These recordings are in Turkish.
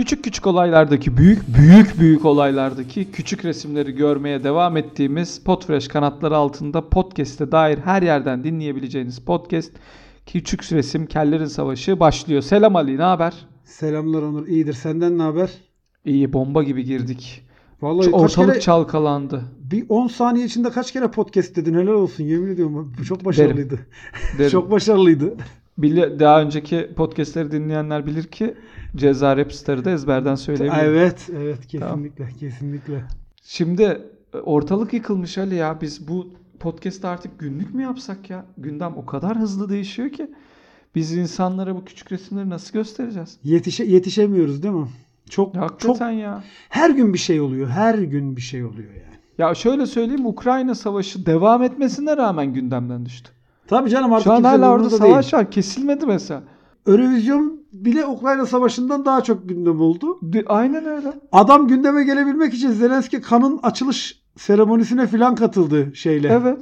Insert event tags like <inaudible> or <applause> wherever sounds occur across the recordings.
Küçük küçük olaylardaki büyük büyük büyük olaylardaki küçük resimleri görmeye devam ettiğimiz Podfresh kanatları altında podcast'e dair her yerden dinleyebileceğiniz podcast Küçük Resim Kellerin Savaşı başlıyor. Selam Ali ne haber? Selamlar Onur. İyidir. Senden ne haber? İyi bomba gibi girdik. Vallahi Şu Ortalık kere, çalkalandı. bir 10 saniye içinde kaç kere podcast dedin helal olsun yemin ediyorum. Çok başarılıydı. Derim. <laughs> çok başarılıydı. Bili- daha önceki podcastleri dinleyenler bilir ki Ceza Rapstar'ı da ezberden söyleyebilirim. Evet, evet kesinlikle, kesinlikle. Şimdi e, ortalık yıkılmış Ali ya. Biz bu podcast'ı artık günlük mü yapsak ya? Gündem o kadar hızlı değişiyor ki. Biz insanlara bu küçük resimleri nasıl göstereceğiz? Yetişe yetişemiyoruz değil mi? Çok çok Hakikaten ya. her gün bir şey oluyor. Her gün bir şey oluyor yani. Ya şöyle söyleyeyim Ukrayna savaşı devam etmesine rağmen gündemden düştü. Tabii canım artık Şu an hala orada savaş değil. var. Kesilmedi mesela. Eurovision bile Ukrayna Savaşı'ndan daha çok gündem oldu. De- Aynen öyle. Adam gündeme gelebilmek için Zelenski kanın açılış seremonisine filan katıldı şeyle. Evet.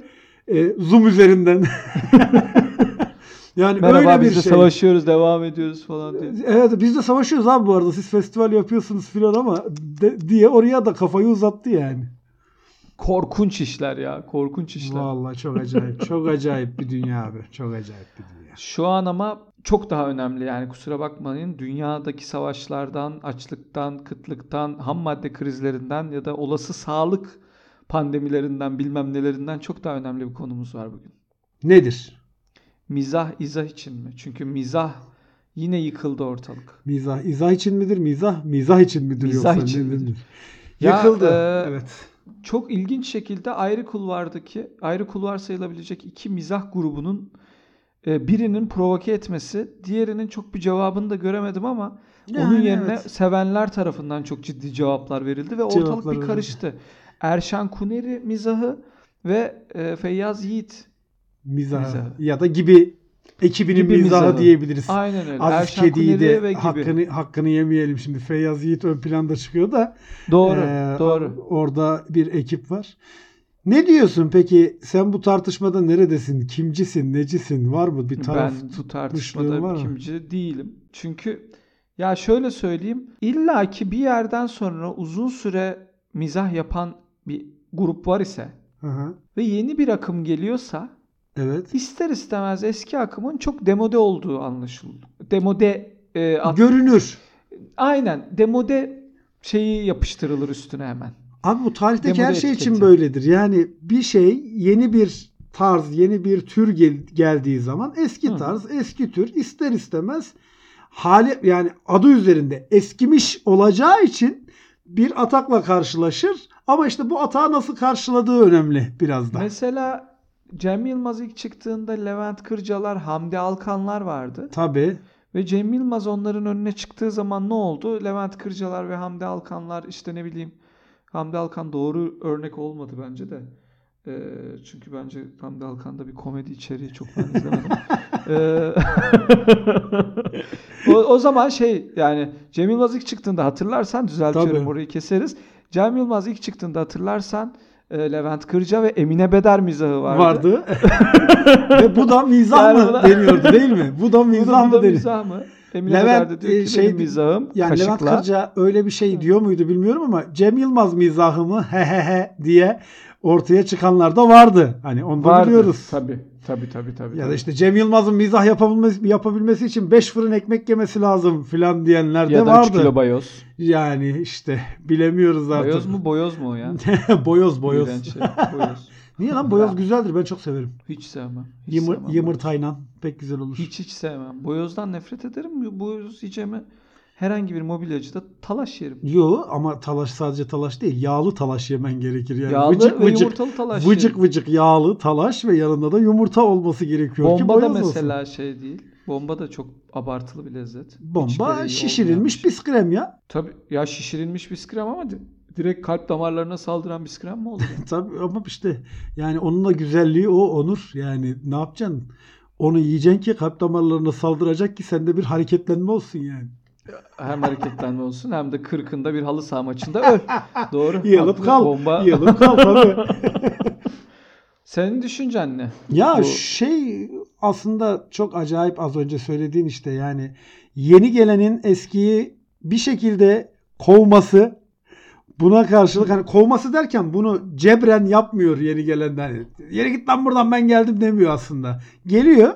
e, Zoom üzerinden. <laughs> yani Merhaba öyle bir biz de şey. savaşıyoruz devam ediyoruz falan diye. Evet biz de savaşıyoruz abi bu arada. Siz festival yapıyorsunuz filan ama de- diye oraya da kafayı uzattı yani. Korkunç işler ya. Korkunç işler. Vallahi çok acayip. çok acayip bir dünya abi. Çok acayip bir dünya. Şu an ama çok daha önemli yani kusura bakmayın. Dünyadaki savaşlardan, açlıktan, kıtlıktan, ham madde krizlerinden ya da olası sağlık pandemilerinden bilmem nelerinden çok daha önemli bir konumuz var bugün. Nedir? Mizah izah için mi? Çünkü mizah yine yıkıldı ortalık. Mizah. İzah için midir? Mizah. Mizah için midir Mizah yoksa? için midir? Ya, Yıkıldı. e, evet. Çok ilginç şekilde ayrı kulvardaki, ayrı kulvar sayılabilecek iki mizah grubunun birinin provoke etmesi, diğerinin çok bir cevabını da göremedim ama Onun Yani yerine evet. sevenler tarafından çok ciddi cevaplar verildi ve ortalık Cevaplar bir verildi. karıştı. Erşan Kuneri mizahı ve e, Feyyaz Yiğit. Mizah. Mizahı. Ya da gibi ekibinin Gibi mizahı, mizahı. diyebiliriz. Aynen öyle. Aziz Erşan Kedi'yi de ve gibi. hakkını, hakkını yemeyelim şimdi. Feyyaz Yiğit ön planda çıkıyor da Doğru, Ee, doğru. Orada bir ekip var. Ne diyorsun peki? Sen bu tartışmada neredesin? Kimcisin? Necisin? Var mı bir taraf? ben bu tartışmada var mı? kimci değilim. Çünkü ya şöyle söyleyeyim. İlla ki bir yerden sonra uzun süre mizah yapan bir grup var ise Hı hı. ve yeni bir akım geliyorsa Evet. ister istemez eski akımın çok demode olduğu anlaşıldı. Demode e, at- Görünür. aynen demode şeyi yapıştırılır üstüne hemen. Abi bu tarihteki Demode her şey için böyledir. Yani bir şey yeni bir tarz, yeni bir tür gel- geldiği zaman eski Hı. tarz, eski tür ister istemez hali yani adı üzerinde eskimiş olacağı için bir atakla karşılaşır. Ama işte bu atağı nasıl karşıladığı önemli biraz da. Mesela Cem Yılmaz ilk çıktığında Levent Kırcalar, Hamdi Alkanlar vardı. Tabii. Ve Cem Yılmaz onların önüne çıktığı zaman ne oldu? Levent Kırcalar ve Hamdi Alkanlar işte ne bileyim Hamdi Alkan doğru örnek olmadı bence de. Ee, çünkü bence Hamdi Alkan'da bir komedi içeriği çok ben izlemedim. <laughs> Ee, <laughs> o, o zaman şey yani Cem Yılmaz ilk çıktığında hatırlarsan düzeltiyorum Tabii. orayı keseriz. Cem Yılmaz ilk çıktığında hatırlarsan e, Levent Kırca ve Emine Beder mizahı vardı. vardı. <laughs> Ve bu da mizah Yani mı buna- deniyordu değil mi? Bu da mizah bu da mı deniyor? mizah mı? Emine Levent, diyor e, ki şey- benim mizahım Yani kaşıkla. Levent Kırca öyle bir şey diyor muydu bilmiyorum ama Cem Yılmaz mizahı mı he he he diye ortaya çıkanlar da vardı. Hani onu da Vardı. biliyoruz. Tabii. Tabii tabii tabii. Ya da işte Cem Yılmaz'ın mizah yapabilmesi, yapabilmesi için 5 fırın ekmek yemesi lazım filan diyenler de ya da 3 vardı. kilo bayoz. Yani işte bilemiyoruz artık. Bayoz mu boyoz mu o ya? <laughs> boyoz boyoz. Şey. Boyoz. Niye lan boyoz güzeldir ben çok severim. Hiç sevmem. Hiç Yımır, sevmem yımırtayla pek güzel olur. Hiç hiç sevmem. Boyozdan nefret ederim. Boyoz yiyeceğime herhangi bir mobilyacıda talaş yerim. Yo ama talaş sadece talaş değil. Yağlı talaş yemen gerekir. Yani Yağlı vıcık ve vıcık, yumurtalı talaş vıcık yerim. vıcık yağlı talaş ve yanında da yumurta olması gerekiyor ki Bomba da boyoz olsun. mesela şey değil. Bomba da çok abartılı bir lezzet. Bomba şişirilmiş biskrem ya. Tabii ya şişirilmiş biskrem ama di- direkt kalp damarlarına saldıran biskrem mi olur? ya? <laughs> Tabii ama işte yani onun da güzelliği o Onur. Yani ne yapacaksın? Onu yiyeceksin ki kalp damarlarına saldıracak ki sende bir hareketlenme olsun yani. hem hareketlenme olsun hem de kırkında bir halı saha maçında öl. <laughs> Doğru. Haklı. kal. Bomba. Yığılıp kal tabii. <laughs> Senin düşüncen ne? Ya Bu- şey aslında çok acayip az önce söylediğin işte yani yeni gelenin eskiyi bir şekilde kovması buna karşılık hani kovması derken bunu cebren yapmıyor yeni gelenler. Hani, Yere git lan buradan ben geldim demiyor aslında. Geliyor.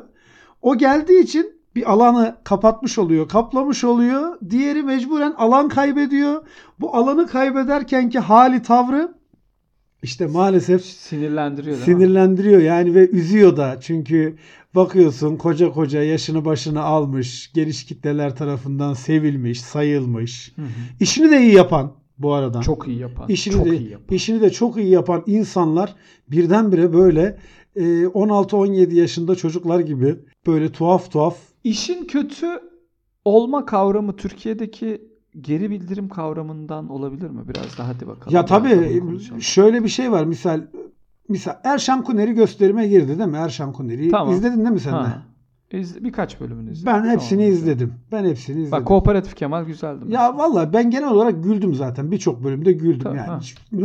O geldiği için bir alanı kapatmış oluyor, kaplamış oluyor. Diğeri mecburen alan kaybediyor. Bu alanı kaybederkenki hali tavrı işte maalesef Sinirlendiriyor değil mi? sinirlendiriyor yani ve üzüyor da çünkü bakıyorsun koca koca yaşını başını almış geniş kitleler tarafından sevilmiş sayılmış Hı hı. işini de iyi yapan bu arada Çok iyi yapan. işini çok de iyi yapan. işini de çok iyi yapan insanlar birdenbire böyle e, 16-17 yaşında çocuklar gibi böyle tuhaf tuhaf İşin kötü olma kavramı Türkiye'deki geri bildirim kavramından olabilir mi? Biraz daha hadi bakalım. ya tabii konuşalım. şöyle bir şey var misal misal Erşan Kuneri gösterime girdi değil mi Erşan Kuneri'yi Tamam. izledin değil mi sen de? Ha. İz- birkaç bölümünü izledim. Ben hepsini Tamam, izledim. Ben hepsini izledim. Bak Kooperatif Kemal güzeldi. mesela. Ya valla ben genel olarak güldüm zaten. Birçok bölümde güldüm Tabii, yani. ha.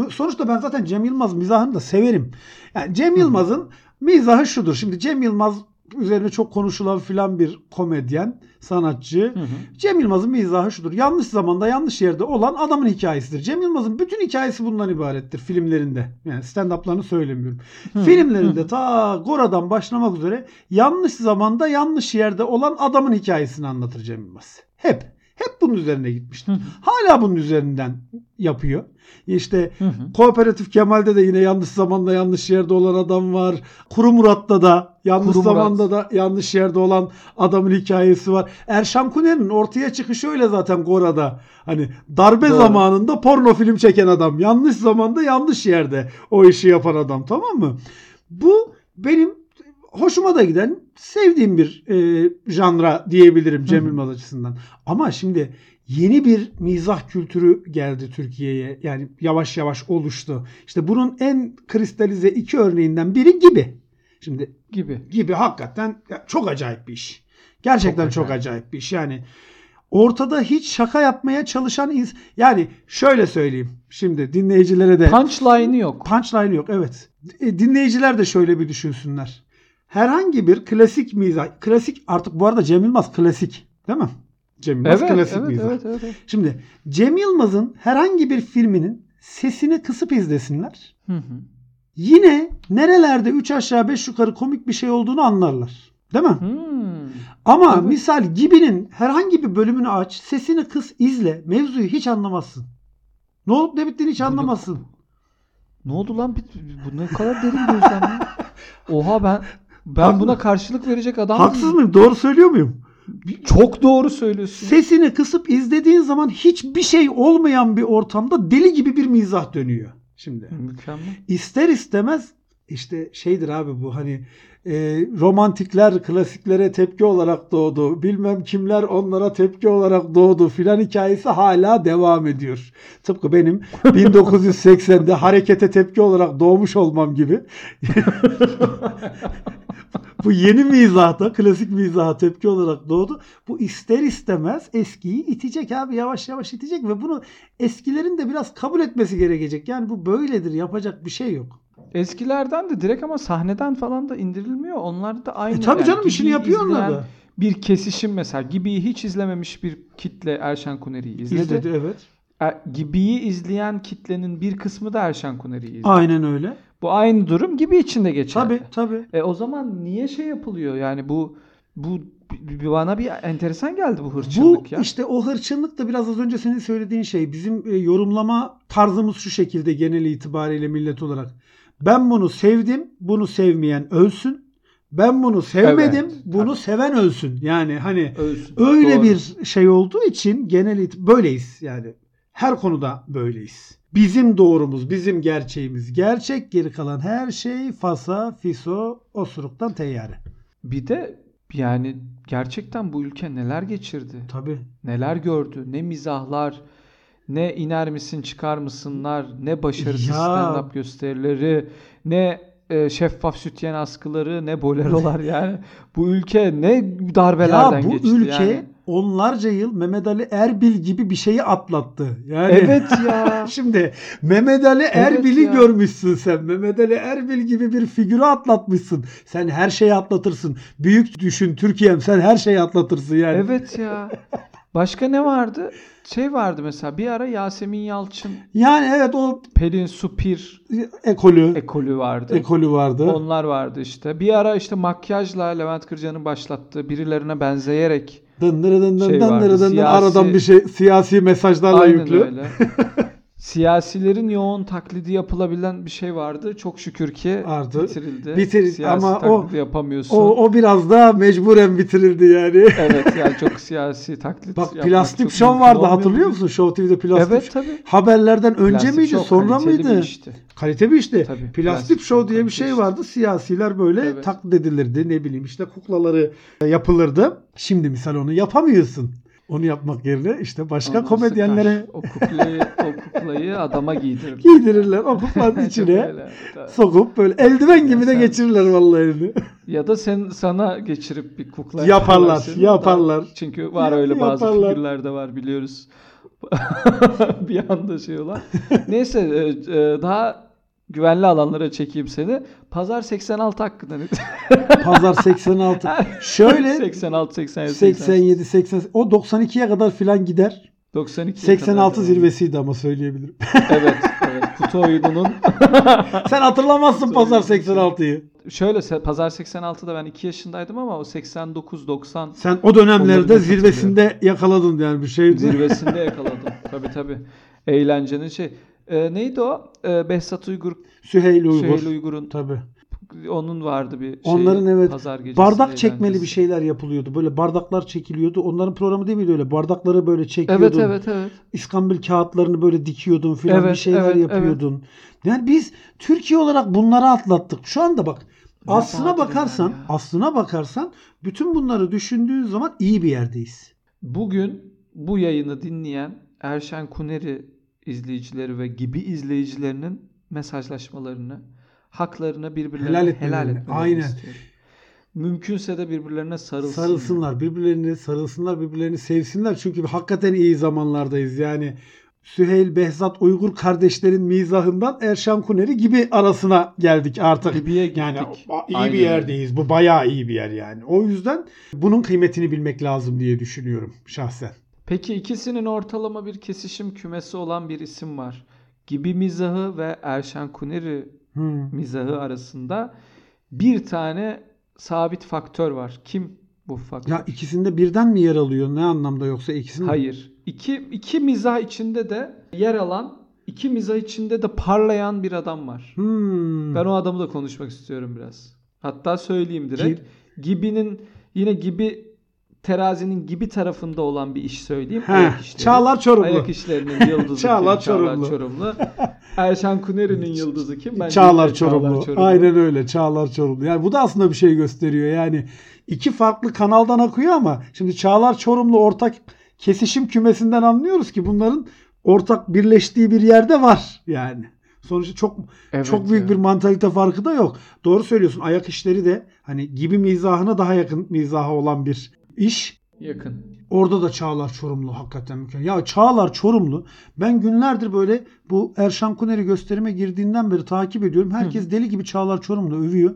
Sonuçta ben zaten Cem Yılmaz mizahını da severim. Yani Cem Yılmaz'ın mizahı şudur. Şimdi Cem Yılmaz üzerine çok konuşulan filan bir komedyen, sanatçı. Hı hı. Cem Yılmaz'ın mizahı şudur. Yanlış zamanda yanlış yerde olan adamın hikayesidir. Cem Yılmaz'ın bütün hikayesi bundan ibarettir filmlerinde. Yani stand-up'larını söylemiyorum. Hı. Filmlerinde ta Gora'dan başlamak üzere yanlış zamanda yanlış yerde olan adamın hikayesini anlatır Cem Yılmaz. Hep. Hep bunun üzerine. Hı hı. Hala bunun üzerinden yapıyor. İşte Hı hı. Kooperatif Kemal'de de yine yanlış zamanda yanlış yerde olan adam var. Kuru Murat'ta da yanlış Kuru Murat. zamanda da yanlış yerde olan adamın hikayesi var. Erşan Kuner'in ortaya çıkışı öyle zaten Gora'da. Hani darbe Doğru. zamanında porno film çeken adam. Yanlış zamanda yanlış yerde o işi yapan adam tamam mı? Bu benim hoşuma da giden sevdiğim bir e, janra diyebilirim Cem. Yılmaz açısından. Ama şimdi yeni bir mizah kültürü geldi Türkiye'ye. Yani yavaş yavaş oluştu. İşte bunun en kristalize iki örneğinden biri gibi. Şimdi gibi. gibi hakikaten çok acayip bir iş. Gerçekten Çok çok acayip. acayip, bir iş. Yani ortada hiç şaka yapmaya çalışan ins- yani şöyle söyleyeyim. Şimdi dinleyicilere de Punchline'ı yok. punchline yok evet. E, dinleyiciler de şöyle bir düşünsünler. Herhangi bir klasik mizah, klasik artık bu arada Cem Yılmaz klasik değil mi? Cem Yılmaz Evet, klasik evet, mizah. evet, evet, evet. Şimdi Cem Yılmaz'ın herhangi bir filminin sesini kısıp izlesinler. Hı hı. Yine nerelerde 3 aşağı 5 yukarı komik bir şey olduğunu anlarlar. Değil mi? Hmm. Ama Evet. misal Gibi'nin herhangi bir bölümünü aç, sesini kıs, izle, mevzuyu hiç anlamazsın. Ne olup ne bittiğini hiç anlamazsın. Ne oldu lan? Bu ne kadar derin gözlem. <laughs> Oha ben ben buna karşılık verecek adam Haksız değilim. mıyım? Doğru söylüyor muyum? Çok doğru söylüyorsun. Sesini kısıp izlediğin zaman hiçbir şey olmayan bir ortamda deli gibi bir mizah dönüyor. Şimdi Mükemmel. ister istemez işte şeydir abi bu hani e, romantikler klasiklere tepki olarak doğdu. Bilmem kimler onlara tepki olarak doğdu filan hikayesi hala devam ediyor. Tıpkı benim <laughs> 1980'de harekete tepki olarak doğmuş olmam gibi. <laughs> <laughs> bu yeni mizahta, klasik mizaha tepki olarak doğdu. Bu ister istemez eskiyi itecek abi. Yavaş yavaş itecek ve bunu eskilerin de biraz kabul etmesi gerekecek. Yani bu böyledir. Yapacak bir şey yok. Eskilerden de direkt ama sahneden falan da indirilmiyor. Onlar da aynı. E tabii yani canım işini yapıyor onlar da. Bir kesişim mesela. Gibi'yi hiç izlememiş bir kitle Erşen Kuneri'yi izledi. İzledi evet. E, Gibi'yi izleyen kitlenin bir kısmı da Erşen Kuneri'yi izledi. Aynen öyle. Bu aynı durum Gibi için de geçerli. Tabii tabii. E o zaman niye şey yapılıyor? Yani bu bu bana bir enteresan geldi bu Bu hırçınlık ya. işte o hırçınlık da biraz az önce senin söylediğin şey. Bizim e, yorumlama tarzımız şu şekilde genel itibariyle millet olarak. Ben bunu sevdim, bunu sevmeyen ölsün. Ben bunu sevmedim, Evet, bunu tabii. seven ölsün. Yani hani Ölsün. öyle Doğru. bir şey olduğu için genel it- böyleyiz yani. Her konuda böyleyiz. Bizim doğrumuz, bizim gerçeğimiz gerçek, geri kalan her şey fasa, fiso, osuruktan teyyare. Bir de yani gerçekten bu ülke neler geçirdi? Tabii. Neler gördü? Ne mizahlar, ne iner misin çıkar mısınlar, ne başarısız Ya. stand-up gösterileri, ne e, şeffaf sütyen askıları, ne bolerolar <laughs> yani. Bu ülke ne darbelerden Ya bu geçti ülke yani. Onlarca yıl Mehmet Ali Erbil gibi bir şeyi atlattı. Yani Evet ya. <laughs> Şimdi Mehmet Ali Erbil'i ya. görmüşsün sen. Mehmet Ali Erbil gibi bir figürü atlatmışsın. Sen her şeyi atlatırsın. Büyük düşün Türkiye'm sen her şeyi atlatırsın yani. Evet ya. Başka ne vardı? Şey vardı mesela bir ara Yasemin Yalçın, Yani evet o Pelin Supir ekolü ekolü vardı. ekolü vardı. Onlar vardı işte. Bir ara işte makyajla Levent Kırca'nın başlattığı birilerine benzeyerek Dındırı dındırı Şey dındırı dındırı siyasi- aradan bir şey siyasi mesajlarla aynen yüklü. öyle. <laughs> Siyasilerin yoğun taklidi yapılabilen bir şey vardı. Çok şükür ki Vardı. bitirildi. Bitirildi Siyasi ama o- yapamıyorsun. O, o biraz da mecburen bitirildi yani. Evet yani <laughs> çok siyasi taklit Bak plastik şov vardı olmuyor hatırlıyor musun? Show TV'de plastik Evet tabii. Haberlerden önce Plastik miydi sonra kaliteli bir mıydı? işti. Kalite bir işte. Tabii, Plastik, plastik Show diye bir şey vardı. Siyasiler böyle Evet. taklit edilirdi. Ne bileyim işte kuklaları yapılırdı. Şimdi misal onu yapamıyorsun. Onu yapmak yerine işte başka Onu komedyenlere sıkar. o kuklayı, o kuklayı adama giydirir. giydirirler. O kuklanın <laughs> içine öyle, sokup böyle eldiven gibi de sen- geçirirler vallahi elini. Ya da sen sana geçirip bir kukla Yaparlar, yaparlar. Çünkü var öyle bazı yaparlar. figürlerde var biliyoruz. <laughs> bir anda şey olan. <laughs> Neyse e, e, daha güvenli alanlara çekeyim seni. Pazar 86 hakkında ne? Pazar 86. Şöyle 86 87 87 80 o 92'ye kadar filan gider. 92 86 zirvesiydi ama söyleyebilirim. <laughs> Evet, evet. Kutu oyununun <laughs> Sen hatırlamazsın pazar Söyleyeyim. 86'yı. şöyle Pazar 86'da ben 2 yaşındaydım ama o 89 90 Sen o dönemlerde zirvesinde yakaladın yani bir şey. zirvesinde <laughs> yakaladım. Tabii tabii. Eğlencenin şey. E, neydi o? E, Behzat Uygur, Süheyl Uygur. Süheyl Uygur'un Tabii. Onun vardı bir şey. Onların evet, Pazar gecesi Bardak çekmeli eğlencesi. bir şeyler yapılıyordu. Böyle bardaklar çekiliyordu. Onların programı değil miydi öyle? Bardakları böyle çekiyordun. Evet evet evet. İskambil kağıtlarını böyle dikiyordun filan Evet, bir şeyler evet, yapıyordun. Yani biz Türkiye olarak bunları atlattık. Şu anda bak Ne aslına bakarsan, ya. aslına bakarsan bütün bunları düşündüğün zaman iyi bir yerdeyiz. Bugün bu yayını dinleyen Erşen Kuneri izleyicileri ve gibi izleyicilerinin mesajlaşmalarını, haklarını birbirlerine Helal helal, etmelerini. Aynen. istiyorum. Mümkünse de birbirlerine sarılsınlar. Sarılsınlar, birbirlerini sarılsınlar, birbirlerini sevsinler. Çünkü hakikaten iyi zamanlardayız. Yani Süheyl, Behzat, Uygur kardeşlerin mizahından Erşan Kuneri gibi arasına geldik artık. Gibiye gittik. Yani iyi Aynen bir yerdeyiz. Bu bayağı iyi bir yer yani. O yüzden bunun kıymetini bilmek lazım diye düşünüyorum şahsen. Peki ikisinin ortalama bir kesişim kümesi olan bir isim var. Gibi mizahı ve Erşen Kuneri Hmm. mizahı arasında bir tane sabit faktör var. Kim bu faktör? Ya ikisinde birden mi yer alıyor? Ne anlamda yoksa ikisinin? Hayır. İki, iki mizah içinde de yer alan, iki mizah içinde de parlayan bir adam var. Hmm. Ben o adamı da konuşmak istiyorum biraz. Hatta söyleyeyim direkt. Gibi'nin yine gibi terazinin gibi tarafında olan bir iş söyleyeyim. Heh, Ayak işleri. Çağlar Çorumlu. Ayak işlerinin <laughs> yıldızı Çağlar kim? Çağlar Çorumlu. Çorumlu. Erşen Kuneri'nin yıldızı kim? Bence Çağlar yine Çorumlu. Aynen öyle. Çağlar Çorumlu. Yani bu da aslında bir şey gösteriyor. Yani iki farklı kanaldan akıyor ama şimdi Çağlar Çorumlu ortak kesişim kümesinden anlıyoruz ki bunların ortak birleştiği bir yerde var yani. Sonuçta çok Evet çok büyük ya. bir mantalite farkı da yok. Doğru söylüyorsun. Ayak işleri de hani gibi mizahına daha yakın mizaha olan bir iş. Yakın. Orada da Çağlar Çorumlu hakikaten mükemmel. Ya Çağlar Çorumlu ben günlerdir böyle bu Erşan Kuneri gösterime girdiğinden beri takip ediyorum. Herkes deli gibi Çağlar Çorumlu övüyor.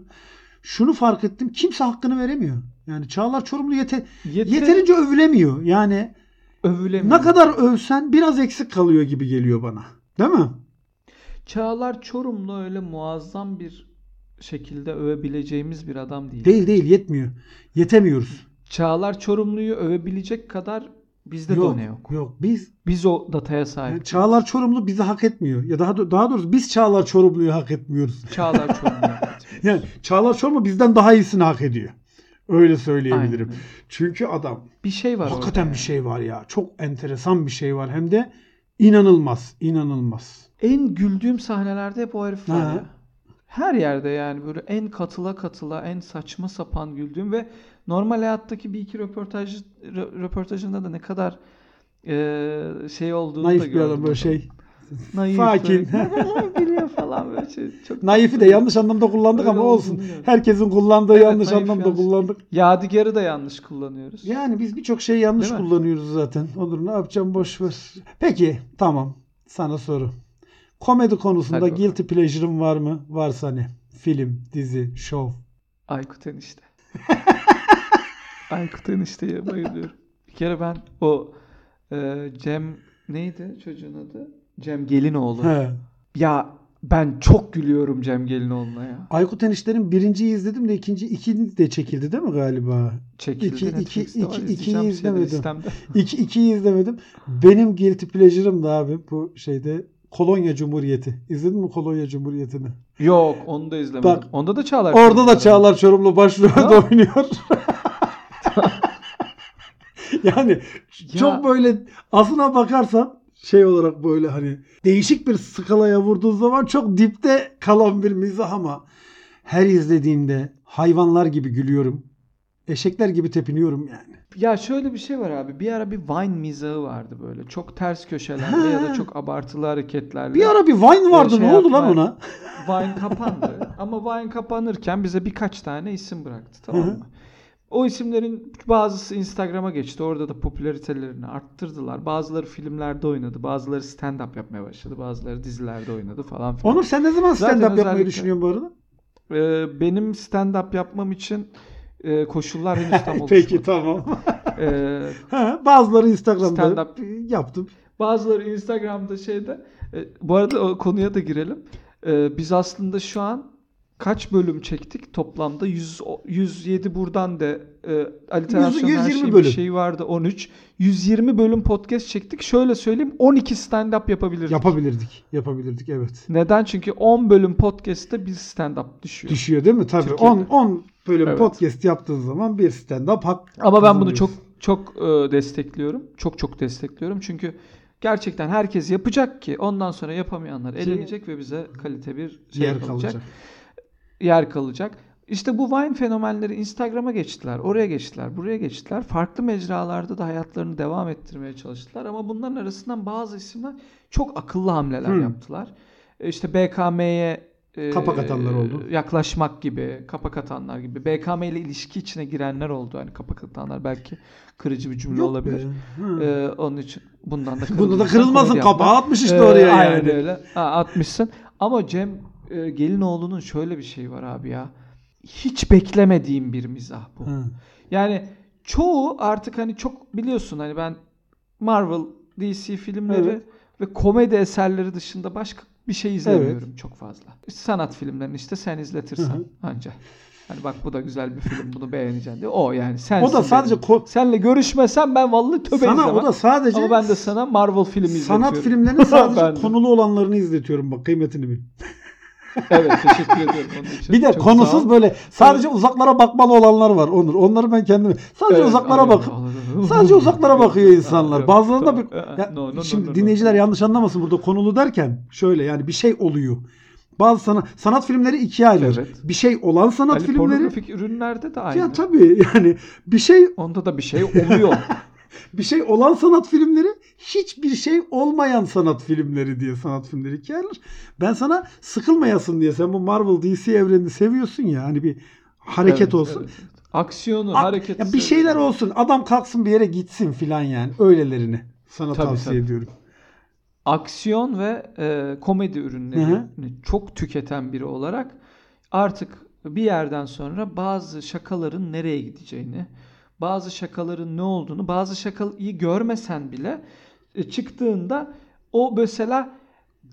Şunu fark ettim. Kimse hakkını veremiyor. Yani Çağlar Çorumlu yete, Yeteri- yeterince övülemiyor. Yani övülemiyor. ne kadar övsen biraz eksik kalıyor gibi geliyor bana. Değil mi? Çağlar Çorumlu öyle muazzam bir şekilde övebileceğimiz bir adam değil. Değil değil yetmiyor. Yetemiyoruz. Çağlar Çorumlu'yu övebilecek kadar bizde de yok, o ne yok. Yok. Biz Biz o dataya sahip. yani Çağlar Çorumlu bizi hak etmiyor. Ya daha daha doğrusu biz Çağlar Çorumlu'yu hak etmiyoruz. Çağlar <laughs> Çorumlu. Yani Çağlar Çorumlu bizden daha iyisini hak ediyor. Öyle söyleyebilirim. Aynen. Çünkü adam bir şey var hakikaten orada bir şey var ya. Çok enteresan bir şey var. Hem de inanılmaz. inanılmaz. En güldüğüm sahnelerde hep o herif var Ha. ya. Her yerde yani böyle en katıla katıla en saçma sapan güldüğüm ve normal hayattaki bir iki röportaj rö- röportajında da ne kadar eee, şey olduğunu da Naif bir gördüm. adam böyle şey. Naif, sakin. <laughs> böyle gülüyor falan böyle şey. Çok <laughs> Naifi de <laughs> yanlış anlamda kullandık ama olsun. gördüm. Herkesin kullandığı Evet, yanlış anlamda yanlış. kullandık. Yadigar'ı da yanlış kullanıyoruz. Yani biz birçok şey yanlış Değil mi? kullanıyoruz zaten. Olur ne yapacağım boş ver. Peki tamam. Sana soru. Komedi konusunda Hadi guilty pleasure'ın var mı? Varsa ne? Film, dizi, show. Aykut Enişte. Aykut Enişte'ye bayılıyorum. Bir kere ben o Ee, Cem neydi çocuğun adı? Cem Gelinoğlu. He. Ya ben çok gülüyorum Cem Gelinoğlu'na ya. Aykut Enişler'in birinciyi izledim de ikinci ikinci de çekildi değil mi galiba? Çekildi İki- iki- iki- İzleyeceğim ikiyi izlemedim. <laughs> İki, ikiyi izlemedim. Benim guilty pleasure'ım da abi bu şeyde Kolonya Cumhuriyeti. İzledin mi Kolonya Cumhuriyeti'ni? Yok onu da izlemedim. Bak, Onda da Çağlar. Orada da. Çağlar Çorumlu başrolde oynuyor. <laughs> <laughs> yani Ya- çok böyle aslına bakarsan şey olarak böyle hani değişik bir skalaya vurduğun zaman çok dipte kalan bir mizah ama her izlediğimde hayvanlar gibi gülüyorum. Eşekler gibi tepiniyorum yani. Ya şöyle bir şey var abi. Bir ara bir Vine mizahı vardı böyle. Çok ters köşelerle ya da çok abartılı hareketlerle. Bir ara bir Vine vardı. şey ne oldu lan ona? Vine kapandı. Ama Vine kapanırken bize birkaç tane isim bıraktı tamam mı? O isimlerin bazısı Instagram'a geçti. Orada da popülaritelerini arttırdılar. Bazıları filmlerde oynadı. Bazıları stand-up yapmaya başladı. Bazıları dizilerde oynadı falan filan. Onur sen ne zaman stand-up yapmayı özellikle- düşünüyorsun bu arada? Ee, benim stand-up yapmam için e, koşullar henüz tam <laughs> oluşmadı. Peki tamam. <laughs> Ee, Ha, Bazıları Instagram'da Stand-up. yaptım. Bazıları Instagram'da şeyde. E, bu arada o konuya da girelim. E, biz aslında şu an kaç bölüm çektik toplamda? 100, o- 107 buradan da e, aliterasyon her 120 şeyin bir bölüm. şeyi vardı 13. 120 bölüm podcast çektik. Şöyle söyleyeyim 12 stand-up yapabilirdik. Yapabilirdik. Yapabilirdik evet. Neden? Çünkü 10 bölüm podcast'te bir stand-up düşüyor. Düşüyor değil mi? Tabii. Türkiye'de. 10 10 bölüm Evet. podcast yaptığın zaman bir stand-up hak Ama ben bunu çok çok e, destekliyorum. Çok çok destekliyorum. Çünkü gerçekten herkes yapacak ki ondan sonra yapamayanlar elenecek ve bize kalite bir şey yer kalacak. Yer kalacak. İşte bu Vine fenomenleri Instagram'a geçtiler, oraya geçtiler, buraya geçtiler. Farklı mecralarda da hayatlarını devam ettirmeye çalıştılar. Ama bunların arasından bazı isimler çok akıllı hamleler Hmm. yaptılar. E, İşte BKM'ye e, Kapak atanlar oldu. Yaklaşmak gibi, kapak atanlar gibi. BKM ile ilişki içine girenler oldu. Hani kapak atanlar belki kırıcı bir cümle Yok olabilir. Hı. Ee, onun için bundan da <laughs> Bunda da kırılırsan kırılmasın kapağı atmış işte Ee, oraya aynen yani. öyle. Ha, atmışsın. Ama Cem e, Gelinoğlu'nun şöyle bir şeyi var abi ya. Hiç beklemediğim bir mizah bu. Hı. Yani çoğu artık hani çok biliyorsun hani ben Marvel, DC filmleri Evet. ve komedi eserleri dışında başka bir şey izlemiyorum çok fazla. Sanat filmlerini işte sen izletirsen Hı hı. anca. Hani bak bu da güzel bir film bunu beğeneceksin diye. O yani sen. O da sadece ko- Senle görüşmesem ben vallahi töbe sana izlemem. o da sadece Ama ben de sana Marvel filmi izletiyorum. sanat filmlerinin <laughs> sadece konulu olanlarını izletiyorum bak kıymetini bil. Evet teşekkür ediyorum onun için. Bir de Çok konusuz böyle sadece uzaklara bakmalı olanlar var Onur. Onları ben kendim sadece Evet, uzaklara anladım, bak. anladım. Sadece uzaklara bakıyor insanlar. Bazıları da bir, ya No, no, no, şimdi no, no. dinleyiciler yanlış anlamasın burada konulu derken şöyle yani bir şey oluyor. Bazı sanat, sanat filmleri ikiye ayrılır. Evet. Bir şey olan sanat Ali filmleri. pornografik ürünlerde de aynı. Ya tabii yani bir şey Onda da bir şey oluyor. <laughs> bir şey olan sanat filmleri hiçbir şey olmayan sanat filmleri diye sanat filmleri ikiye ayrılır. Ben sana sıkılmayasın diye sen bu Marvel DC evrenini seviyorsun ya hani bir hareket Evet, olsun. evet. Aksiyonu, Ak- hareketi. ya bir şeyler olsun. Adam kalksın bir yere gitsin filan yani. Öylelerini sana Tabii, tavsiye tabii. ediyorum. Aksiyon ve e, komedi ürünlerini çok tüketen biri olarak artık bir yerden sonra bazı şakaların nereye gideceğini, bazı şakaların ne olduğunu, bazı şakayı görmesen bile çıktığında o mesela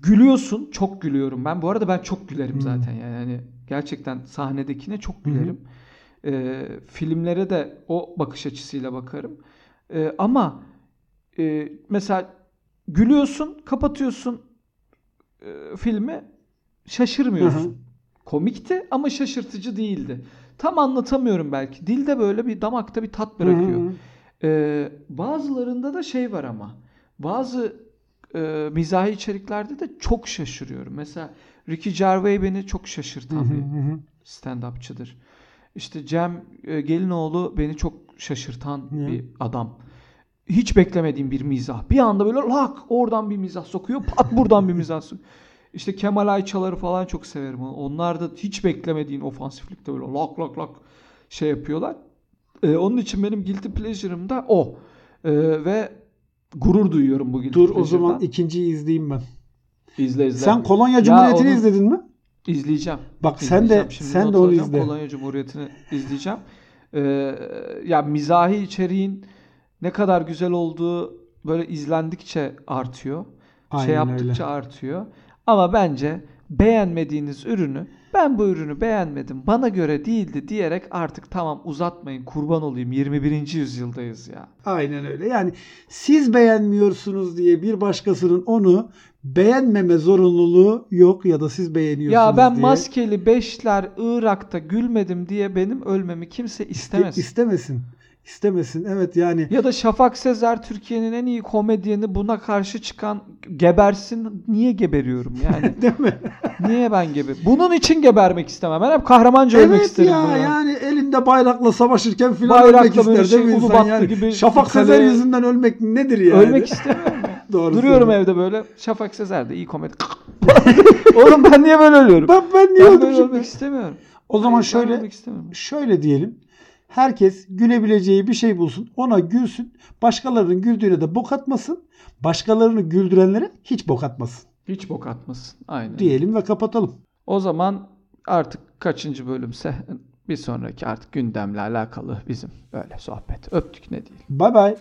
gülüyorsun. Çok gülüyorum ben. Bu arada ben çok gülerim Hı. zaten yani. Hani gerçekten sahnedekine çok gülerim. E, filmlere de o bakış açısıyla bakarım. E, ama e, mesela gülüyorsun, kapatıyorsun e, filmi, şaşırmıyorsun. Hı hı. Komikti ama şaşırtıcı değildi. Tam anlatamıyorum belki. Dilde böyle bir damakta bir tat bırakıyor. Hı hı. Ee, bazılarında da şey var ama. Bazı e, mizahi içeriklerde de çok şaşırıyorum. Mesela Ricky Gervais beni çok şaşırtan bir stand-upçıdır. İşte Cem e, Gelinoğlu beni çok şaşırtan bir adam. Hiç beklemediğim bir mizah. Bir anda böyle lak oradan bir mizah sokuyor. Pat buradan bir mizah sokuyor. İşte Kemal Ayçaları falan çok severim. Onlar da hiç beklemediğin ofansiflikte böyle lak lak lak şey yapıyorlar. Ee, onun için benim guilty pleasure'ım da o. Ee, ve gurur duyuyorum bu guilty Dur o zaman ikinciyi izleyeyim ben. İzle izle. Sen Kolonya Cumhuriyeti'ni onu- izledin mi? İzleyeceğim. Bak sen de İzleyeceğim. Şimdi sen de onu izle. Polonya Cumhuriyeti'ni izleyeceğim. Ee, ya mizahi içeriğin ne kadar güzel olduğu böyle izlendikçe artıyor. Aynen şey yaptıkça artıyor. Ama bence beğenmediğiniz ürünü ben bu ürünü beğenmedim bana göre değildi diyerek artık tamam uzatmayın kurban olayım 21. yüzyıldayız ya. Aynen öyle. Yani siz beğenmiyorsunuz diye bir başkasının onu beğenmeme zorunluluğu yok ya da siz beğeniyorsunuz Ya ben diye maskeli beşler Irak'ta gülmedim diye benim ölmemi kimse istemez. istemesin. İstemesin. Evet yani Ya da Şafak Sezer Türkiye'nin en iyi komedyeni buna karşı çıkan gebersin. Niye geberiyorum yani? <laughs> değil mi? Niye ben gebe? Bunun için gebermek istemem. Ben hep kahramanca ölmek evet isterim. ya böyle. yani elinde bayrakla savaşırken filan ölmek ister şey, değil mi insan yani? gibi Şafak kaleye- Sezer yüzünden ölmek nedir yani? Ölmek istemiyorum. <laughs> Doğru Duruyorum evde böyle. Şafak Sezer de iyi komedi. <laughs> Oğlum ben niye böyle ölüyorum? Ben, ben niye Ben böyle ölmek istemiyorum. O zaman şöyle ölmek şöyle diyelim. Herkes gülebileceği bir şey bulsun. Ona gülsün. Başkalarının güldüğüne de bok atmasın. Başkalarını güldürenlere hiç bok atmasın. Hiç bok atmasın. Aynen. Diyelim ve kapatalım. O zaman artık kaçıncı bölümse bir sonraki artık gündemle alakalı bizim böyle sohbet. Öptük ne diyeyim. Bay bay.